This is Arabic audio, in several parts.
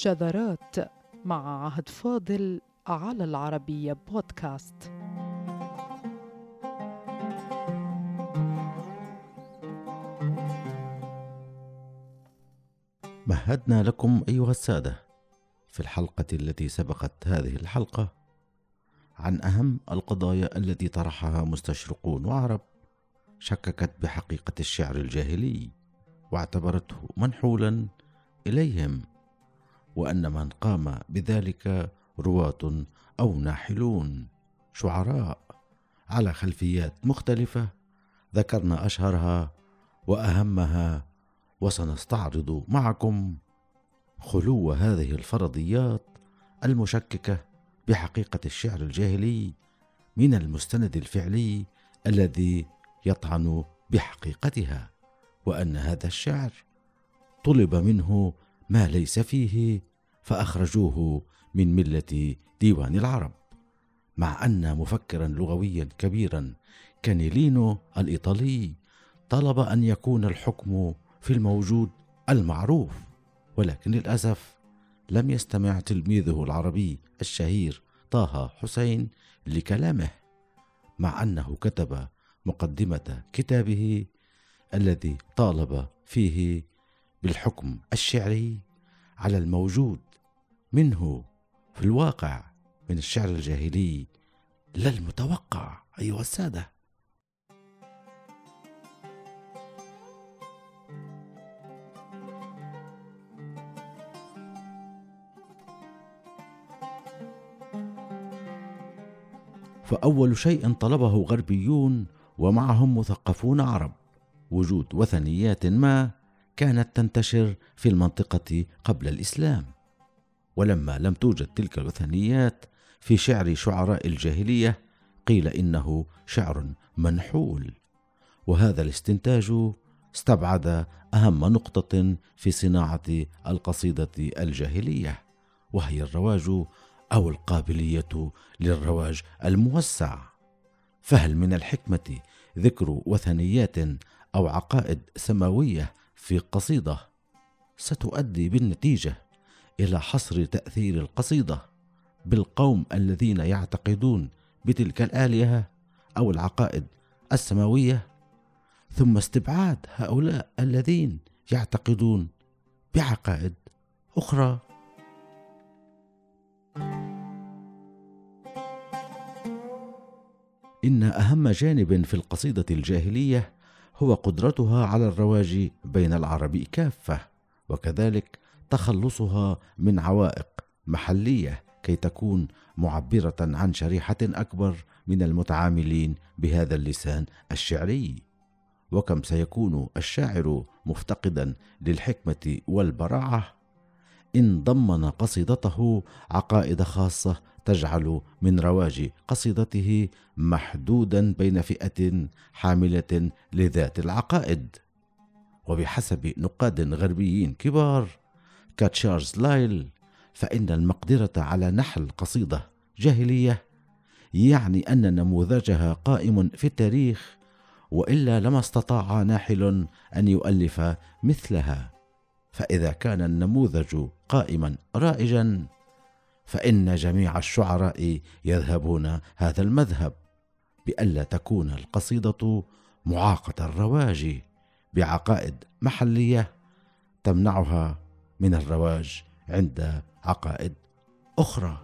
شذرات مع عهد فاضل على العربية بودكاست. مهدنا لكم أيها السادة في الحلقة التي سبقت هذه الحلقة عن أهم القضايا التي طرحها مستشرقون وعرب شككت بحقيقة الشعر الجاهلي واعتبرته منحولا إليهم. وأن من قام بذلك رواة أو ناحلون. شعراء على خلفيات مختلفة ذكرنا أشهرها وأهمها وسنستعرض معكم خلو هذه الفرضيات المشككة بحقيقة الشعر الجاهلي من المستند الفعلي الذي يطعن بحقيقتها وأن هذا الشعر طلب منه ما ليس فيه فأخرجوه من ملة ديوان العرب مع أن مفكرا لغويا كبيرا كانيلينو الإيطالي طلب أن يكون الحكم في الموجود المعروف ولكن للأسف لم يستمع تلميذه العربي الشهير طه حسين لكلامه مع أنه كتب مقدمة كتابه الذي طالب فيه بالحكم الشعري على الموجود منه في الواقع من الشعر الجاهلي لا المتوقع. أيها السادة. فأول شيء طلبه غربيون ومعهم مثقفون عرب وجود وثنيات ما كانت تنتشر في المنطقة قبل الإسلام. ولما لم توجد تلك الوثنيات في شعر شعراء الجاهلية قيل إنه شعر منحول. وهذا الاستنتاج استبعد أهم نقطة في صناعة القصيدة الجاهلية وهي الرواج أو القابلية للرواج الموسع. فهل من الحكمة ذكر وثنيات أو عقائد سماوية في قصيدة. ستؤدي بالنتيجة إلى حصر تأثير القصيدة بالقوم الذين يعتقدون بتلك الآلهة أو العقائد السماوية ثم استبعاد هؤلاء الذين يعتقدون بعقائد أخرى. إن أهم جانب في القصيدة الجاهلية هو قدرتها على الرواج بين العرب كافة وكذلك تخلصها من عوائق محلية كي تكون معبرة عن شريحة أكبر من المتعاملين بهذا اللسان الشعري. وكم سيكون الشاعر مفتقدا للحكمة والبراعة؟ إن ضمن قصيدته عقائد خاصة تجعل من رواج قصيدته محدودا بين فئة حاملة لذات العقائد. وبحسب نقاد غربيين كبار كاتشارز لايل فإن المقدرة على نحل قصيدة جاهلية يعني أن نموذجها قائم في التاريخ وإلا لما استطاع ناحل أن يؤلف مثلها. فإذا كان النموذج قائما رائجا فإن جميع الشعراء يذهبون هذا المذهب بألا تكون القصيدة معاقة الرواج بعقائد محلية تمنعها من الرواج عند عقائد أخرى.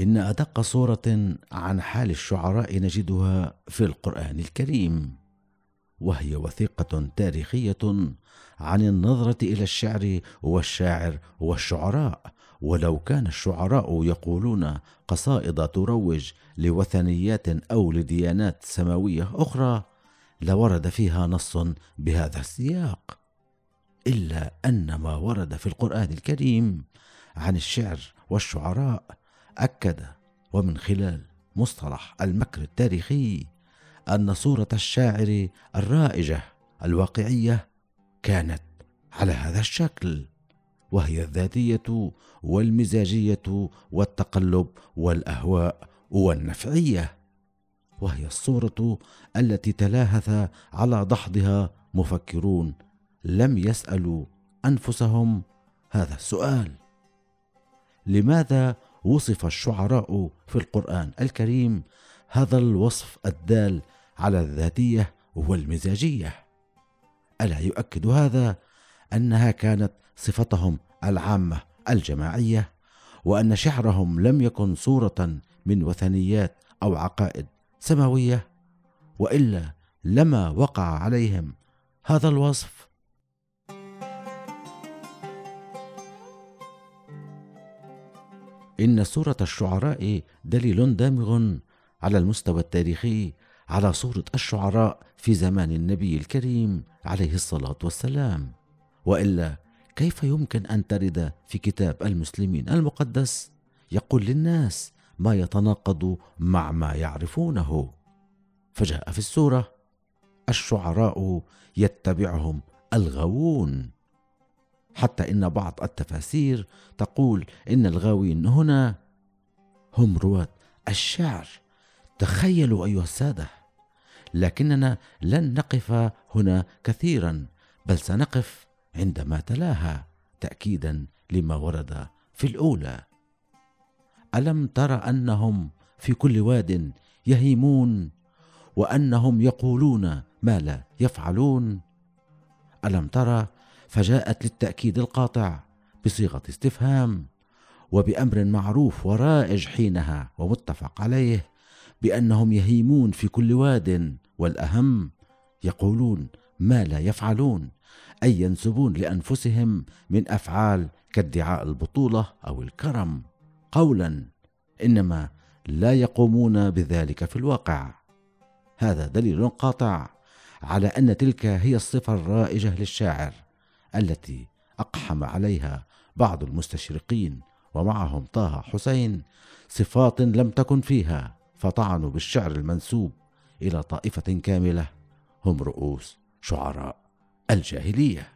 إن أدق صورة عن حال الشعراء نجدها في القرآن الكريم. وهي وثيقة تاريخية عن النظرة إلى الشعر والشاعر والشعراء. ولو كان الشعراء يقولون قصائد تروج لوثنيات أو لديانات سماوية أخرى لورد فيها نص بهذا السياق. إلا أن ما ورد في القرآن الكريم عن الشعر والشعراء أكد ومن خلال مصطلح المكر التاريخي أن صورة الشاعر الرائجة الواقعية كانت على هذا الشكل وهي الذاتية والمزاجية والتقلب والأهواء والنفعية وهي الصورة التي تلاهث على دحضها مفكرون لم يسألوا أنفسهم هذا السؤال. لماذا وصف الشعراء في القرآن الكريم هذا الوصف الدال على الذاتية والمزاجية. ألا يؤكد هذا أنها كانت صفتهم العامة الجماعية وأن شعرهم لم يكن صورة من وثنيات أو عقائد سماوية وإلا لما وقع عليهم هذا الوصف. إن سورة الشعراء دليل دامغ على المستوى التاريخي على صورة الشعراء في زمان النبي الكريم عليه الصلاة والسلام. وإلا كيف يمكن أن ترد في كتاب المسلمين المقدس يقول للناس ما يتناقض مع ما يعرفونه؟ فجاء في السورة الشعراء يتبعهم الغاوون. حتى إن بعض التفاسير تقول إن الغاوين هنا هم رواه الشعر. تخيلوا أيها السادة لكننا لن نقف هنا كثيرا بل سنقف عندما تلاها تاكيدا لما ورد في الأولى. ألم تر أنهم في كل واد يهيمون وأنهم يقولون ما لا يفعلون؟ ألم ترى فجاءت للتأكيد القاطع بصيغة استفهام وبأمر معروف ورائج حينها ومتفق عليه. بأنهم يهيمون في كل واد والأهم يقولون ما لا يفعلون أي ينسبون لأنفسهم من أفعال كادعاء البطولة أو الكرم. قولا إنما لا يقومون بذلك في الواقع. هذا دليل قاطع على أن تلك هي الصفة الرائجة للشاعر التي أقحم عليها بعض المستشرقين ومعهم طه حسين صفات لم تكن فيها. فطعنوا بالشعر المنسوب إلى طائفة كاملة هم رؤوس شعراء الجاهلية.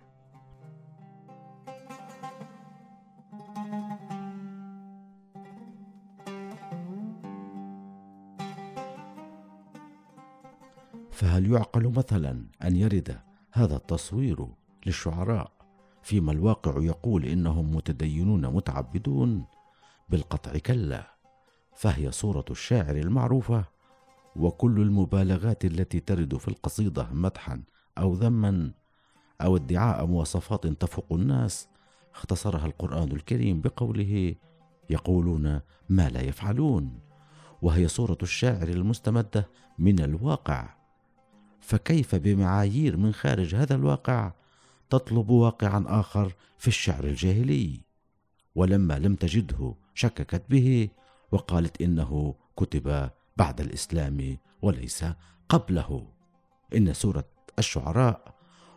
فهل يعقل مثلا أن يرد هذا التصوير للشعراء فيما الواقع يقول إنهم متدينون متعبدون؟ بالقطع كلا. فهي صورة الشاعر المعروفة وكل المبالغات التي ترد في القصيدة مدحا أو ذما أو ادعاء مواصفات تفوق الناس اختصرها القرآن الكريم بقوله يقولون ما لا يفعلون. وهي صورة الشاعر المستمدة من الواقع. فكيف بمعايير من خارج هذا الواقع تطلب واقعا آخر في الشعر الجاهلي؟ ولما لم تجده شككت به وقالت إنه كتب بعد الإسلام وليس قبله. إن سورة الشعراء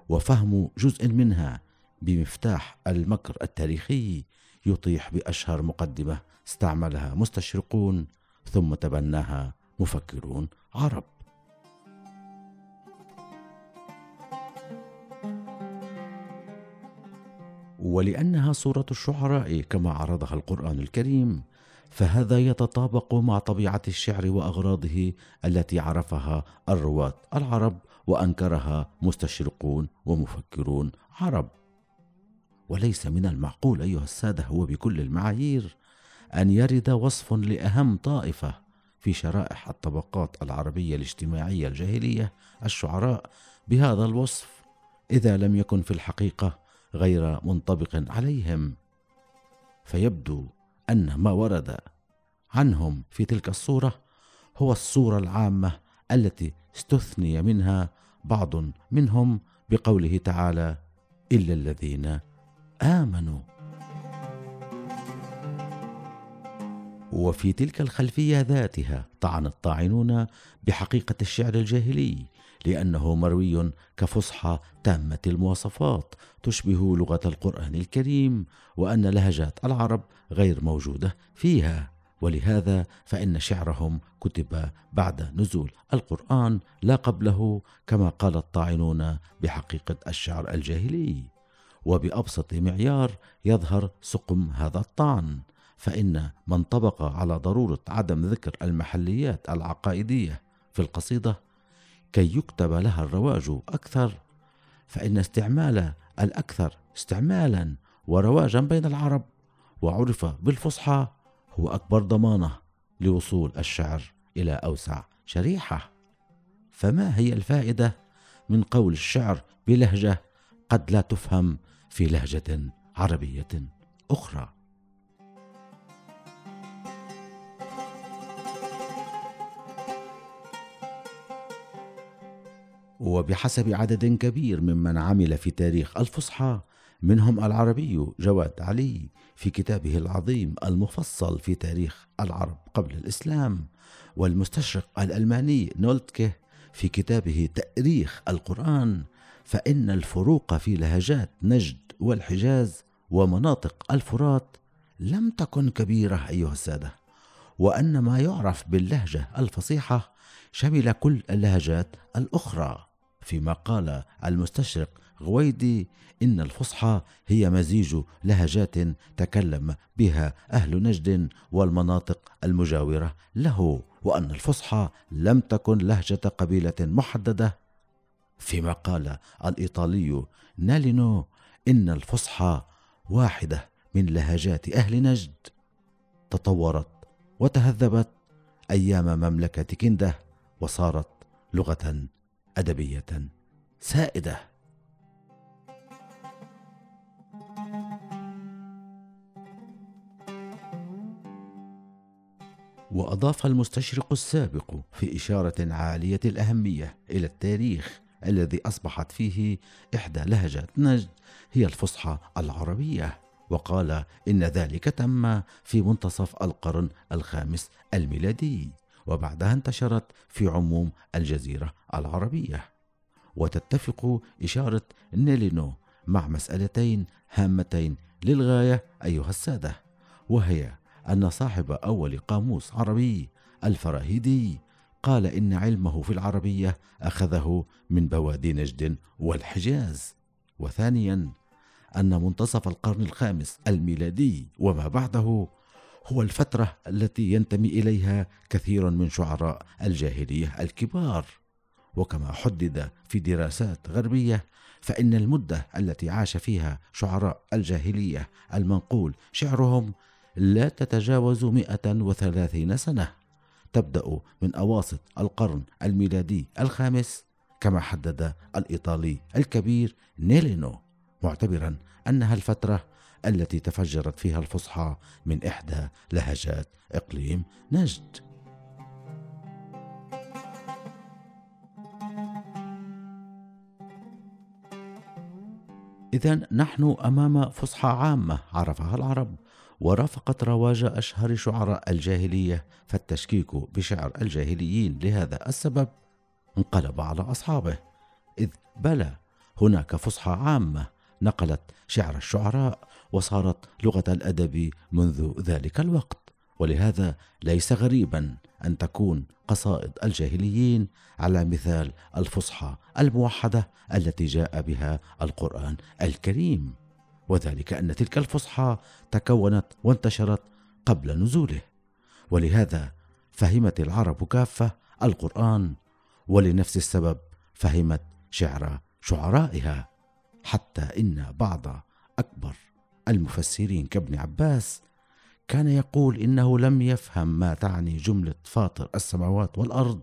وفهم جزء منها بمفتاح المكر التاريخي يطيح بأشهر مقدمة استعملها مستشرقون ثم تبناها مفكرون عرب. ولأنها سورة الشعراء كما عرضها القرآن الكريم فهذا يتطابق مع طبيعة الشعر وأغراضه التي عرفها الرواة العرب وأنكرها مستشرقون ومفكرون عرب. وليس من المعقول أيها السادة وبكل المعايير أن يرد وصف لأهم طائفة في شرائح الطبقات العربية الاجتماعية الجاهلية الشعراء بهذا الوصف إذا لم يكن في الحقيقة غير منطبق عليهم. فيبدو أن ما ورد عنهم في تلك الصورة هو الصورة العامة التي استثني منها بعض منهم بقوله تعالى إلا الذين آمنوا. وفي تلك الخلفية ذاتها طعن الطاعنون بحقيقة الشعر الجاهلي لأنه مروي كفصحى تامة المواصفات تشبه لغة القرآن الكريم وأن لهجات العرب غير موجودة فيها. ولهذا فإن شعرهم كتب بعد نزول القرآن لا قبله كما قال الطاعنون بحقيقة الشعر الجاهلي. وبأبسط معيار يظهر سقم هذا الطعن فإن من طبق على ضرورة عدم ذكر المحليات العقائدية في القصيدة كي يكتب لها الرواج أكثر فإن استعمال الأكثر استعمالا ورواجا بين العرب وعرف بالفصحى هو أكبر ضمانة لوصول الشعر إلى أوسع شريحة. فما هي الفائدة من قول الشعر بلهجة قد لا تفهم في لهجة عربية أخرى؟ وبحسب عدد كبير ممن عمل في تاريخ الفصحى منهم العربي جواد علي في كتابه العظيم المفصل في تاريخ العرب قبل الإسلام والمستشرق الألماني نولتكه في كتابه تأريخ القرآن فإن الفروق في لهجات نجد والحجاز ومناطق الفرات لم تكن كبيرة أيها السادة وأن ما يعرف باللهجة الفصيحة شمل كل اللهجات الأخرى. فيما قال المستشرق غويدي إن الفصحى هي مزيج لهجات تكلم بها أهل نجد والمناطق المجاورة له وأن الفصحى لم تكن لهجة قبيلة محددة. فيما قال الإيطالي نالينو إن الفصحى واحدة من لهجات أهل نجد. تطورت وتهذبت أيام مملكة كنده وصارت لغة أدبية سائدة. وأضاف المستشرق السابق في إشارة عالية الأهمية إلى التاريخ الذي أصبحت فيه إحدى لهجات نجد هي الفصحى العربية. وقال إن ذلك تم في منتصف القرن الخامس الميلادي. وبعدها انتشرت في عموم الجزيرة العربية. وتتفق إشارة نيلينو مع مسألتين هامتين للغاية أيها السادة وهي أن صاحب أول قاموس عربي الفراهيدي قال إن علمه في العربية أخذه من بوادي نجد والحجاز. وثانيا أن منتصف القرن الخامس الميلادي وما بعده هو الفترة التي ينتمي إليها كثير من شعراء الجاهلية الكبار. وكما حدد في دراسات غربية فإن المدة التي عاش فيها شعراء الجاهلية المنقول شعرهم لا تتجاوز 130 سنة. تبدأ من أواسط القرن الميلادي الخامس كما حدد الإيطالي الكبير نيلينو. معتبرا أنها الفترة التي تفجرت فيها الفصحى من إحدى لهجات إقليم نجد. إذا نحن أمام فصحى عامة عرفها العرب ورافقت رواج أشهر شعراء الجاهلية فالتشكيك بشعر الجاهليين لهذا السبب انقلب على أصحابه. إذ بلى هناك فصحى عامة نقلت شعر الشعراء وصارت لغة الأدب منذ ذلك الوقت. ولهذا ليس غريبا أن تكون قصائد الجاهليين على مثال الفصحى الموحدة التي جاء بها القرآن الكريم. وذلك أن تلك الفصحى تكونت وانتشرت قبل نزوله. ولهذا فهمت العرب كافة القرآن ولنفس السبب فهمت شعر شعرائها. حتى إن بعض أكبر المفسرين كابن عباس كان يقول إنه لم يفهم ما تعني جملة فاطر السماوات والأرض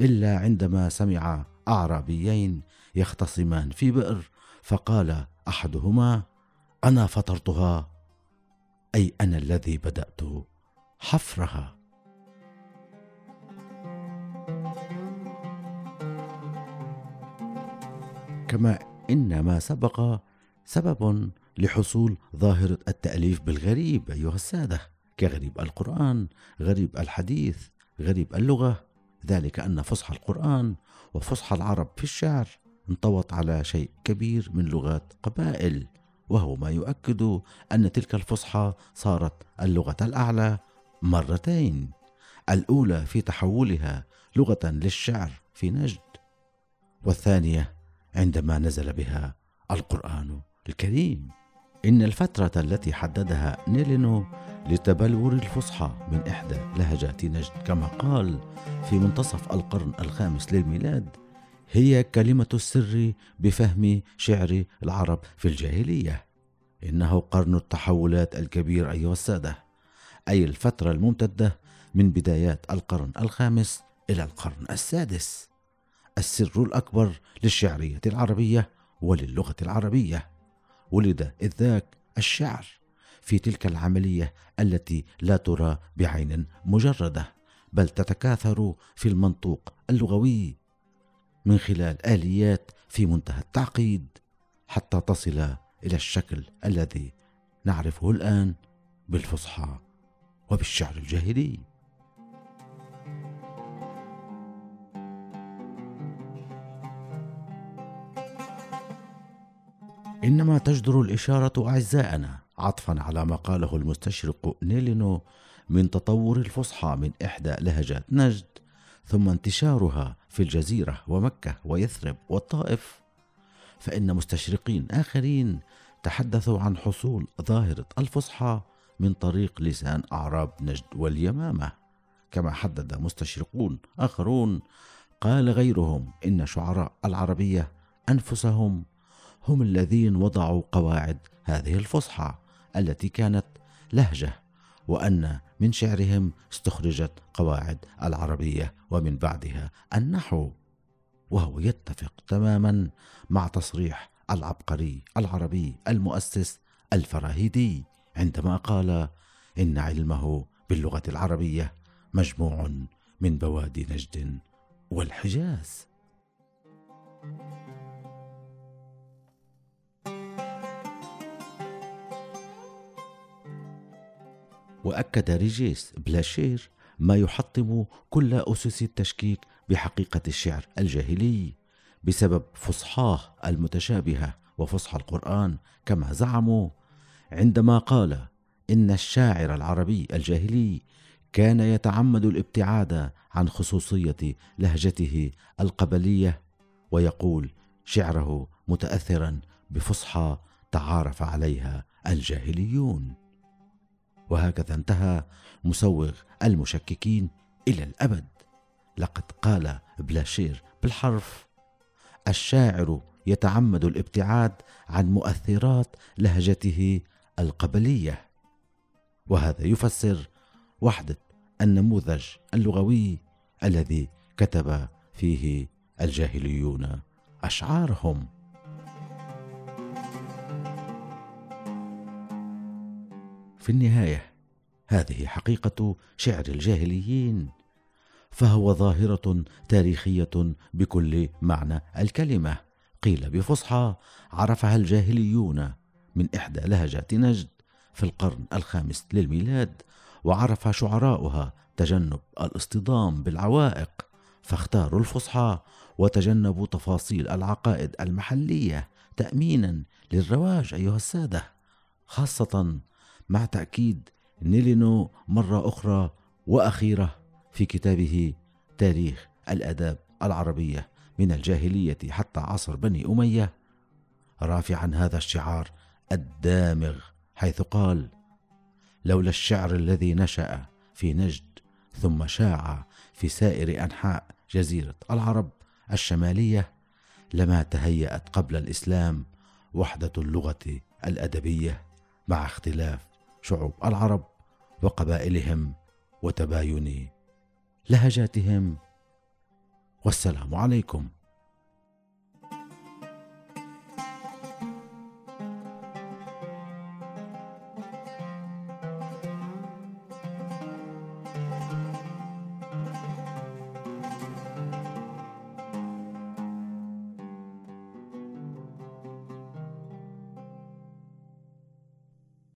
إلا عندما سمع أعرابيين يختصمان في بئر فقال أحدهما أنا فطرتها أي أنا الذي بدأت حفرها. كما ان ما سبق سبب لحصول ظاهرة التأليف بالغريب أيها السادة. كغريب القرآن غريب الحديث غريب اللغة. ذلك أن فصحى القرآن وفصحى العرب في الشعر انطوت على شيء كبير من لغات قبائل وهو ما يؤكد أن تلك الفصحى صارت اللغة الأعلى مرتين. الأولى في تحولها لغة للشعر في نجد والثانية عندما نزل بها القرآن الكريم. إن الفترة التي حددها نيلينو لتبلور الفصحى من إحدى لهجات نجد كما قال في منتصف القرن الخامس للميلاد هي كلمة السر بفهم شعر العرب في الجاهلية. إنه قرن التحولات الكبير أيها السادة أي الفترة الممتدة من بدايات القرن الخامس إلى القرن السادس. السر الأكبر للشعرية العربية وللغة العربية. ولد إذ ذاك الشعر في تلك العملية التي لا ترى بعين مجردة بل تتكاثر في المنطوق اللغوي من خلال آليات في منتهى التعقيد حتى تصل إلى الشكل الذي نعرفه الآن بالفصحى وبالشعر الجاهلي. إنما تجدر الإشارة أعزائنا. عطفا على ما قاله المستشرق نيلينو من تطور الفصحى من إحدى لهجات نجد ثم انتشارها في الجزيرة ومكة ويثرب والطائف. فإن مستشرقين آخرين تحدثوا عن حصول ظاهرة الفصحى من طريق لسان أعراب نجد واليمامة. كما حدد مستشرقون آخرون قال غيرهم إن شعراء العربية أنفسهم هم الذين وضعوا قواعد هذه الفصحى التي كانت لهجة وأن من شعرهم استخرجت قواعد العربية ومن بعدها النحو وهو يتفق تماما مع تصريح العبقري العربي المؤسس الفراهيدي عندما قال إن علمه باللغة العربية مجموع من بوادي نجد والحجاز وأكد ريجيس بلاشير ما يحطم كل أسس التشكيك بحقيقة الشعر الجاهلي بسبب فصحاه المتشابهة وفصحى القرآن كما زعموا عندما قال إن الشاعر العربي الجاهلي كان يتعمد الابتعاد عن خصوصية لهجته القبلية ويقول شعره متاثرا بفصحى تعارف عليها الجاهليون. وهكذا انتهى مسوغ المشككين إلى الأبد. لقد قال بلاشير بالحرف الشاعر يتعمد الابتعاد عن مؤثرات لهجته القبلية. وهذا يفسر وحدة النموذج اللغوي الذي كتب فيه الجاهليون أشعارهم. في النهاية هذه حقيقة شعر الجاهليين فهو ظاهرة تاريخية بكل معنى الكلمة. قيل بفصحى عرفها الجاهليون من إحدى لهجات نجد في القرن الخامس للميلاد وعرف شعراؤها تجنب الاصطدام بالعوائق فاختاروا الفصحى وتجنبوا تفاصيل العقائد المحلية تامينا للرواج أيها السادة خاصة مع تأكيد نيلينو مرة أخرى وأخيرة في كتابه تاريخ الآداب العربية من الجاهلية حتى عصر بني أمية رافعا هذا الشعار الدامغ حيث قال لولا الشعر الذي نشأ في نجد ثم شاع في سائر أنحاء جزيرة العرب الشمالية لما تهيأت قبل الإسلام وحدة اللغة الأدبية مع اختلاف شعوب العرب وقبائلهم وتباين لهجاتهم والسلام عليكم.